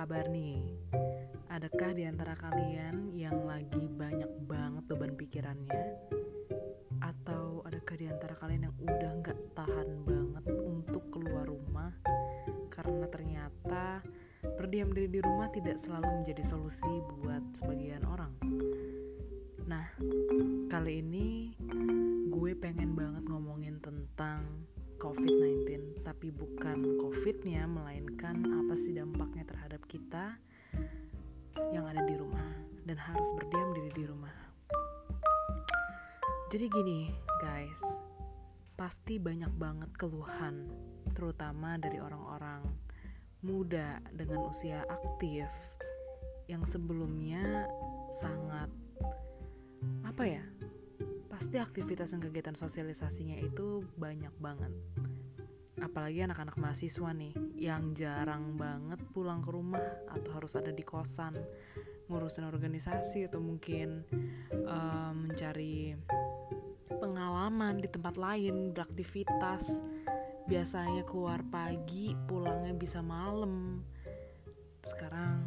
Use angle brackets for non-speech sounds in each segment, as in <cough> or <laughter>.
kabar nih? Adakah di antara kalian yang lagi banyak banget beban pikirannya? Atau adakah di antara kalian yang udah nggak tahan banget untuk keluar rumah? Karena ternyata berdiam diri di rumah tidak selalu menjadi solusi buat sebagian orang. Nah, kali ini gue pengen banget ngomongin tentang COVID-19, tapi bukan COVID-nya, melainkan apa sih dampaknya terhadap kita yang ada di rumah dan harus berdiam diri di rumah. Jadi gini, guys, pasti banyak banget keluhan, terutama dari orang-orang muda dengan usia aktif yang sebelumnya sangat apa ya pasti aktivitas dan kegiatan sosialisasinya itu banyak banget. Apalagi anak-anak mahasiswa nih yang jarang banget pulang ke rumah atau harus ada di kosan ngurusin organisasi atau mungkin uh, mencari pengalaman di tempat lain beraktivitas. Biasanya keluar pagi pulangnya bisa malam. Sekarang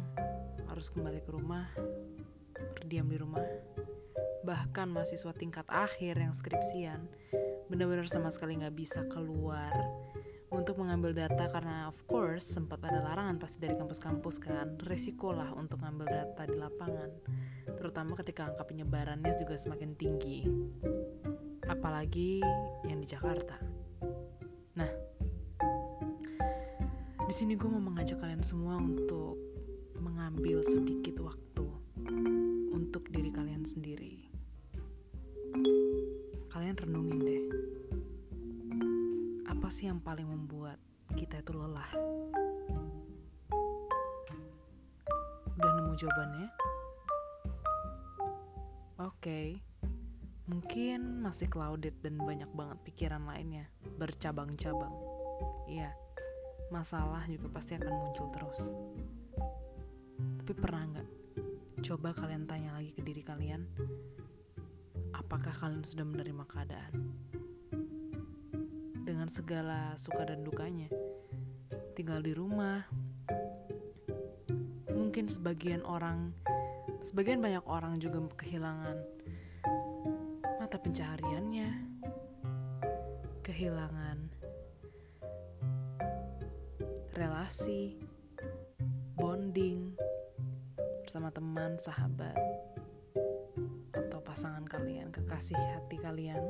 harus kembali ke rumah berdiam di rumah bahkan mahasiswa tingkat akhir yang skripsian benar-benar sama sekali nggak bisa keluar untuk mengambil data karena of course sempat ada larangan pasti dari kampus-kampus kan resiko lah untuk ngambil data di lapangan terutama ketika angka penyebarannya juga semakin tinggi apalagi yang di Jakarta. Nah di sini gue mau mengajak kalian semua untuk mengambil sedikit waktu untuk diri kalian sendiri kalian renungin deh. Apa sih yang paling membuat kita itu lelah? Udah nemu jawabannya? Oke. Okay. mungkin masih clouded dan banyak banget pikiran lainnya. Bercabang-cabang. Iya. Masalah juga pasti akan muncul terus. Tapi pernah nggak? Coba kalian tanya lagi ke diri apakah kalian sudah menerima keadaan? Dengan segala suka dan dukanya. Tinggal di rumah. Mungkin sebagian orang sebagian banyak orang juga kehilangan mata pencahariannya. Kehilangan relasi bonding bersama teman sahabat pasangan kalian, kekasih hati kalian.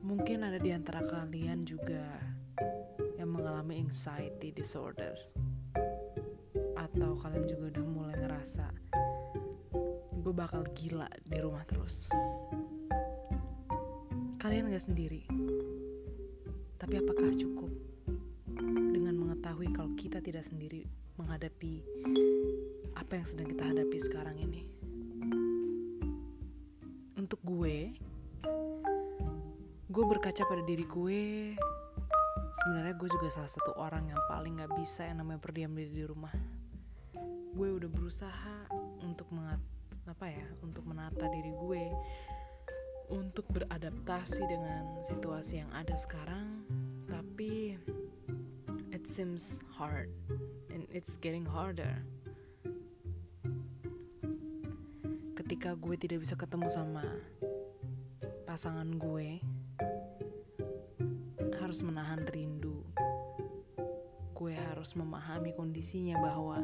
Mungkin ada di antara kalian juga yang mengalami anxiety disorder. Atau kalian juga udah mulai ngerasa gue bakal gila di rumah terus. Kalian gak sendiri. Tapi apakah cukup dengan mengetahui kalau kita tidak sendiri menghadapi apa yang sedang kita hadapi sekarang ini? Berkaca pada diri gue sebenarnya gue juga salah satu orang yang paling gak bisa yang namanya berdiam diri di rumah. Gue udah berusaha untuk mengat apa ya untuk menata diri gue untuk beradaptasi dengan situasi yang ada sekarang tapi it seems hard and it's getting harder. Ketika gue tidak bisa ketemu sama pasangan gue harus menahan rindu. Gue harus memahami kondisinya bahwa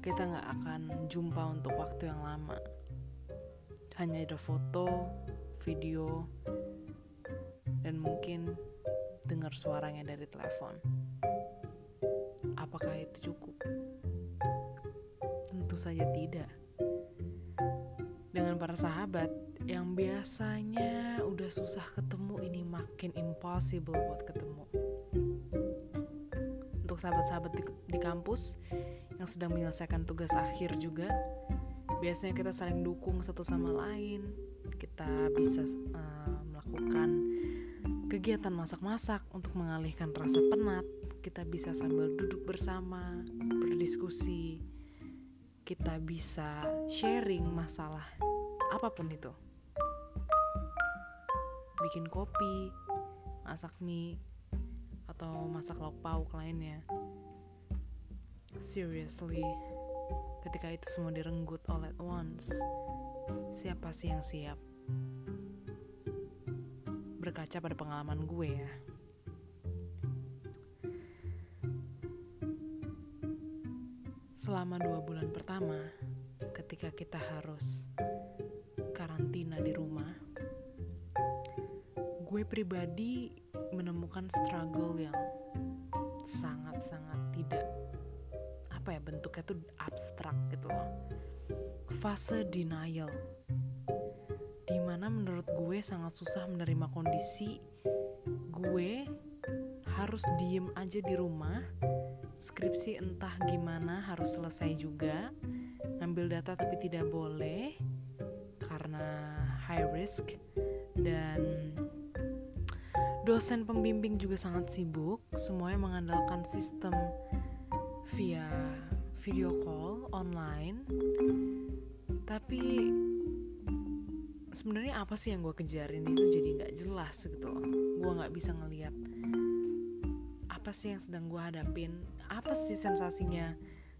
kita nggak akan jumpa untuk waktu yang lama. Hanya ada foto video dan mungkin dengar suaranya dari telepon. Apakah itu cukup? Tentu saja tidak. Dengan para sahabat yang biasanya udah susah ketemu ini makin impossible buat ketemu. Untuk sahabat-sahabat di, di kampus yang sedang menyelesaikan tugas akhir juga, biasanya kita saling dukung satu sama lain. Kita bisa uh, melakukan kegiatan masak-masak untuk mengalihkan rasa penat. Kita bisa sambil duduk bersama, berdiskusi. Kita bisa sharing masalah apa pun itu bikin kopi masak mie atau masak lauk pauk lainnya. Seriously ketika itu semua direnggut all at once siapa sih yang siap? Berkaca pada pengalaman gue ya. Selama dua bulan pertama ketika kita harus karantina di rumah gue pribadi menemukan struggle yang sangat-sangat tidak apa ya bentuknya tuh abstrak gitu loh. Fase denial. Di mana menurut gue sangat susah menerima kondisi gue harus diem aja di rumah skripsi entah gimana harus selesai juga ngambil data tapi tidak boleh karena high risk dan dosen pembimbing juga sangat sibuk. Semuanya mengandalkan sistem via video call online. Tapi sebenarnya apa sih yang gue kejarin itu jadi nggak jelas gitu. Gue nggak bisa ngeliat apa sih yang sedang gue hadapin. Apa sih sensasinya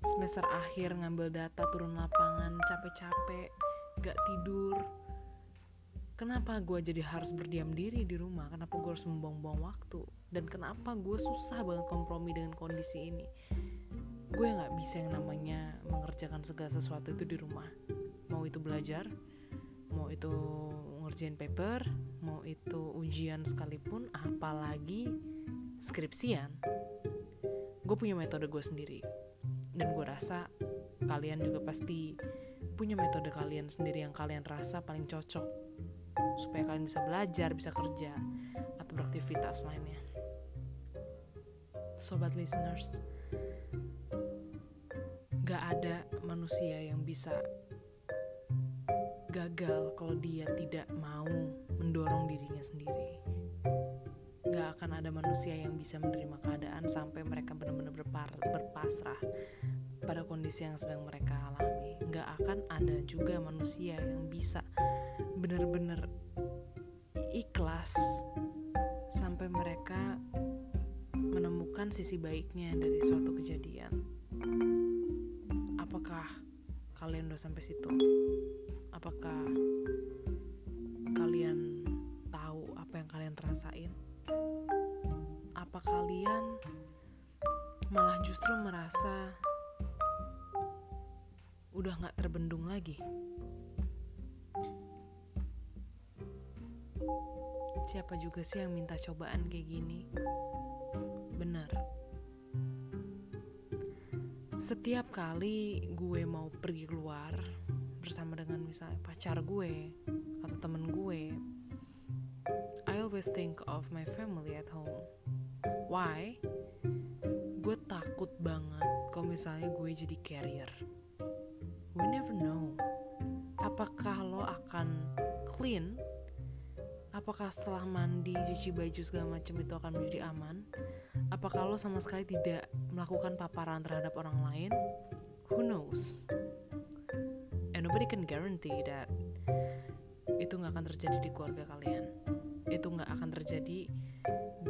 semester akhir ngambil data turun lapangan capek-capek gak tidur kenapa gue jadi harus berdiam diri di rumah? Kenapa gue harus membuang-buang waktu? Dan kenapa gue susah banget kompromi dengan kondisi ini? Gue nggak bisa yang namanya mengerjakan segala sesuatu itu di rumah. Mau itu belajar mau itu ngerjain paper mau itu ujian sekalipun apalagi skripsian. Gue punya metode gue sendiri. Dan gue rasa kalian juga pasti punya metode kalian sendiri yang kalian rasa paling cocok supaya kalian bisa belajar bisa kerja atau beraktivitas lainnya sobat listeners gak ada manusia yang bisa gagal kalau dia tidak mau mendorong dirinya sendiri gak akan ada manusia yang bisa menerima keadaan sampai mereka benar-benar berpasrah pada kondisi yang sedang mereka alami. Gak akan ada juga manusia yang bisa benar-benar ikhlas sampai mereka menemukan sisi baiknya dari suatu kejadian. Apakah kalian udah sampai situ? Apakah kalian tahu apa yang kalian rasain? apa kalian malah justru merasa udah gak terbendung lagi? Siapa juga sih yang minta cobaan kayak gini? Benar. Setiap kali gue mau pergi keluar bersama dengan misalnya pacar gue atau temen gue, always think of my family at home. Why? Gue takut banget kalau misalnya gue jadi carrier. We never know. Apakah lo akan clean? Apakah setelah mandi, cuci baju segala macam itu akan menjadi aman? Apakah lo sama sekali tidak melakukan paparan terhadap orang lain? Who knows? And nobody can guarantee that itu nggak akan terjadi di keluarga kalian itu nggak akan terjadi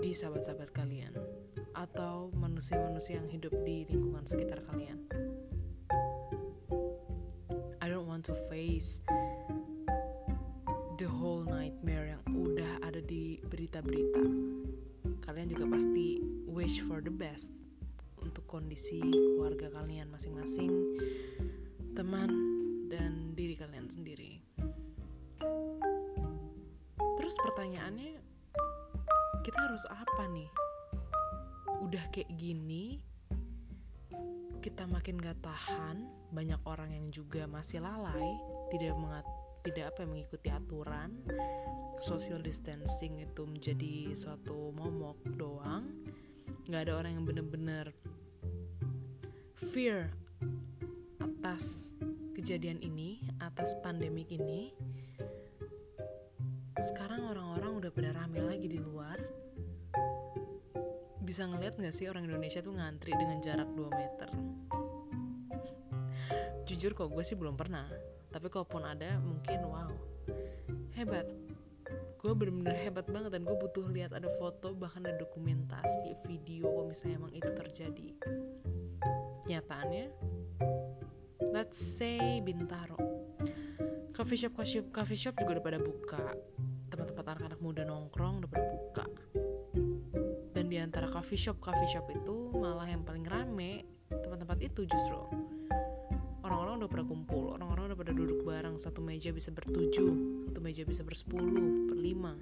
di sahabat-sahabat kalian atau manusia-manusia yang hidup di lingkungan sekitar kalian. I don't want to face the whole nightmare yang ada di berita-berita. Kalian juga pasti wish for the best untuk kondisi keluarga kalian masing-masing, teman, dan diri kalian sendiri. Terus pertanyaannya, kita harus apa nih? Udah kayak gini, kita makin gak tahan. Banyak orang yang juga masih lalai, tidak mengat tidak apa mengikuti aturan. Social distancing itu menjadi suatu momok doang. Gak ada orang yang bener-bener fear atas kejadian ini, atas pandemik ini sekarang orang-orang udah pada rame lagi di luar bisa ngeliat gak sih orang Indonesia tuh ngantri dengan jarak 2 meter jujur kok gue sih belum pernah tapi kalaupun ada mungkin wow. Hebat. Gue bener-bener hebat banget dan gue butuh lihat ada foto bahkan ada dokumentasi video kalau misalnya emang itu terjadi. Kenyataannya let's say Bintaro. Coffee shop coffee shop coffee shop juga udah pada buka. Tempat-tempat anak-anak muda nongkrong udah pada buka. Dan di antara coffee shop coffee shop itu malah yang paling rame tempat-tempat itu justru orang-orang udah pada kumpul orang-orang udah pada duduk bareng satu meja bisa bertujuh satu meja bisa bersepuluh berlima.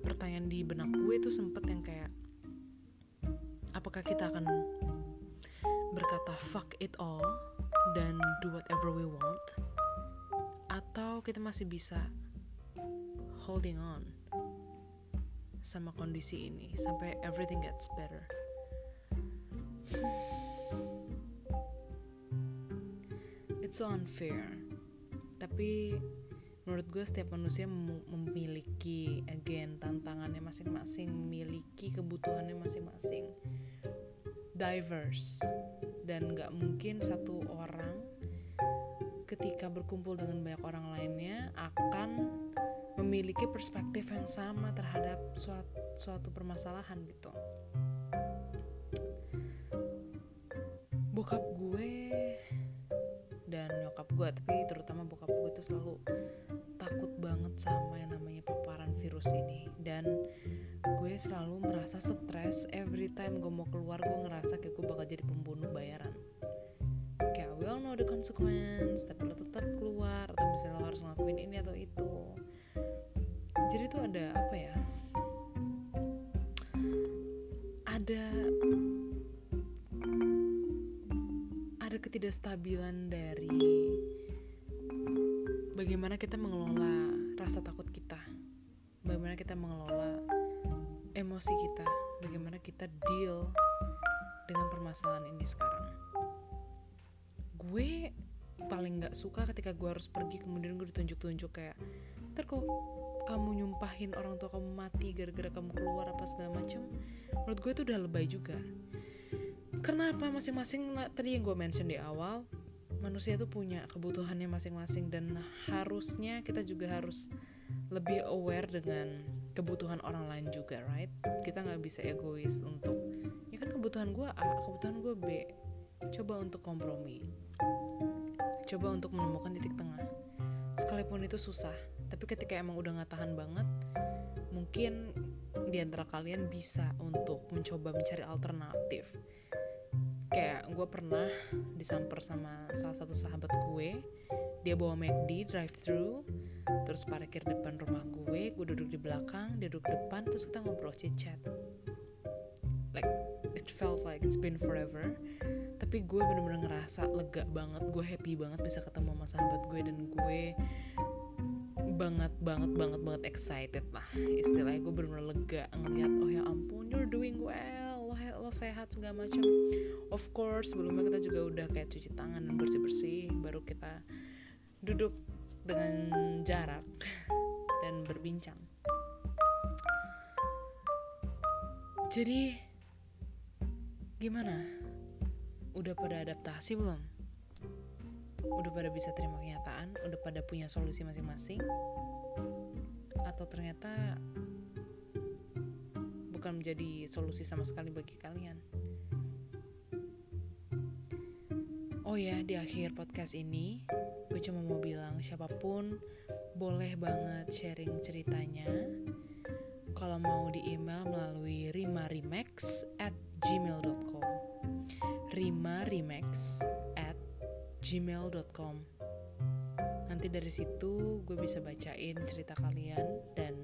Pertanyaan di benak gue tuh sempet yang kayak apakah kita akan berkata fuck it all dan do whatever we want atau kita masih bisa holding on sama kondisi ini sampai everything gets better it's so unfair. Tapi menurut gue setiap manusia mem- memiliki again tantangannya masing-masing memiliki kebutuhannya masing-masing. Diverse. Dan gak mungkin satu orang ketika berkumpul dengan banyak orang lainnya akan memiliki perspektif yang sama terhadap suatu, suatu permasalahan gitu bokap gue dan nyokap gue tapi terutama bokap gue itu selalu takut banget sama yang namanya paparan virus ini. Dan gue selalu merasa stres every time gue mau keluar gue ngerasa kayak gue bakal jadi pembunuh bayaran. Kayak we all know the consequence tapi lo tetap keluar atau misalnya lo harus ngelakuin ini atau itu. Jadi tuh ada apa ya? Ada ketidakstabilan dari bagaimana kita mengelola rasa takut kita bagaimana kita mengelola emosi kita bagaimana kita deal dengan permasalahan ini sekarang. Gue paling nggak suka ketika gue harus pergi kemudian gue ditunjuk-tunjuk kayak ntar kalau kamu nyumpahin orang tua kamu mati gara-gara kamu keluar apa segala macem menurut gue itu udah lebay juga kenapa masing-masing tadi yang gue mention di awal manusia itu punya kebutuhannya masing-masing dan harusnya kita juga harus lebih aware dengan kebutuhan orang lain juga right? Kita nggak bisa egois untuk ya kan kebutuhan gue A kebutuhan gue B. Coba untuk kompromi. Coba untuk menemukan titik tengah. Sekalipun itu susah tapi ketika emang udah nggak tahan banget mungkin di antara kalian bisa untuk mencoba mencari alternatif kayak gue pernah disamper sama salah satu sahabat gue. Dia bawa McD drive thru terus parkir depan rumah gue gue duduk di belakang dia duduk depan terus kita ngobrol chit chat like it felt like it's been forever. Tapi gue bener-bener ngerasa lega banget gue happy banget bisa ketemu sama sahabat gue dan gue banget banget banget banget excited lah. Istilahnya gue bener-bener lega ngeliat oh ya ampun you're doing well sehat segala macam. Of course sebelumnya kita juga udah kayak cuci tangan dan bersih bersih baru kita duduk dengan jarak <laughs> dan berbincang. Jadi gimana? Udah pada adaptasi belum? Udah pada bisa terima kenyataan? Udah pada punya solusi masing-masing? Atau ternyata bukan menjadi solusi sama sekali bagi kalian. Oh ya di akhir podcast ini gue cuma mau bilang siapa pun boleh banget sharing ceritanya. Kalau mau di email melalui rimarimax at gmail.com rimarimax at gmail.com nanti dari situ gue bisa bacain cerita kalian dan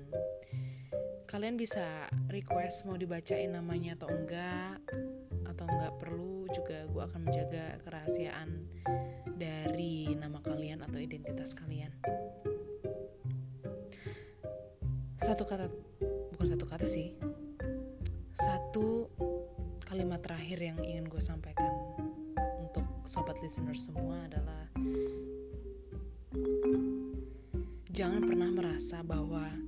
kalian bisa request mau dibacain namanya atau enggak atau enggak perlu juga gue akan menjaga kerahasiaan dari nama kalian atau identitas kalian. Satu kata bukan satu kata sih. Satu kalimat terakhir yang ingin gue sampaikan untuk sobat listener semua adalah jangan pernah merasa bahwa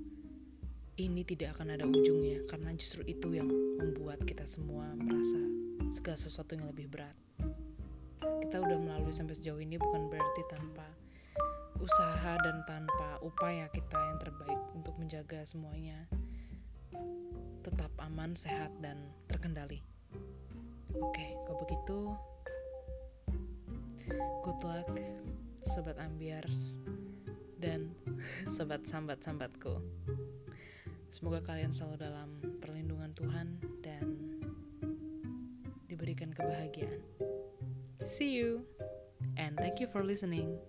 ini tidak akan ada ujungnya karena justru itu yang membuat kita semua merasa segala sesuatu yang lebih berat. Kita udah melalui sampai sejauh ini bukan berarti tanpa usaha dan tanpa upaya kita yang terbaik untuk menjaga semuanya tetap aman, sehat, dan terkendali. Oke, kalau begitu, good luck, sobat ambiars, dan <laughs> sobat sambat-sambatku. Semoga kalian selalu dalam perlindungan Tuhan dan diberikan kebahagiaan. See you, and thank you for listening.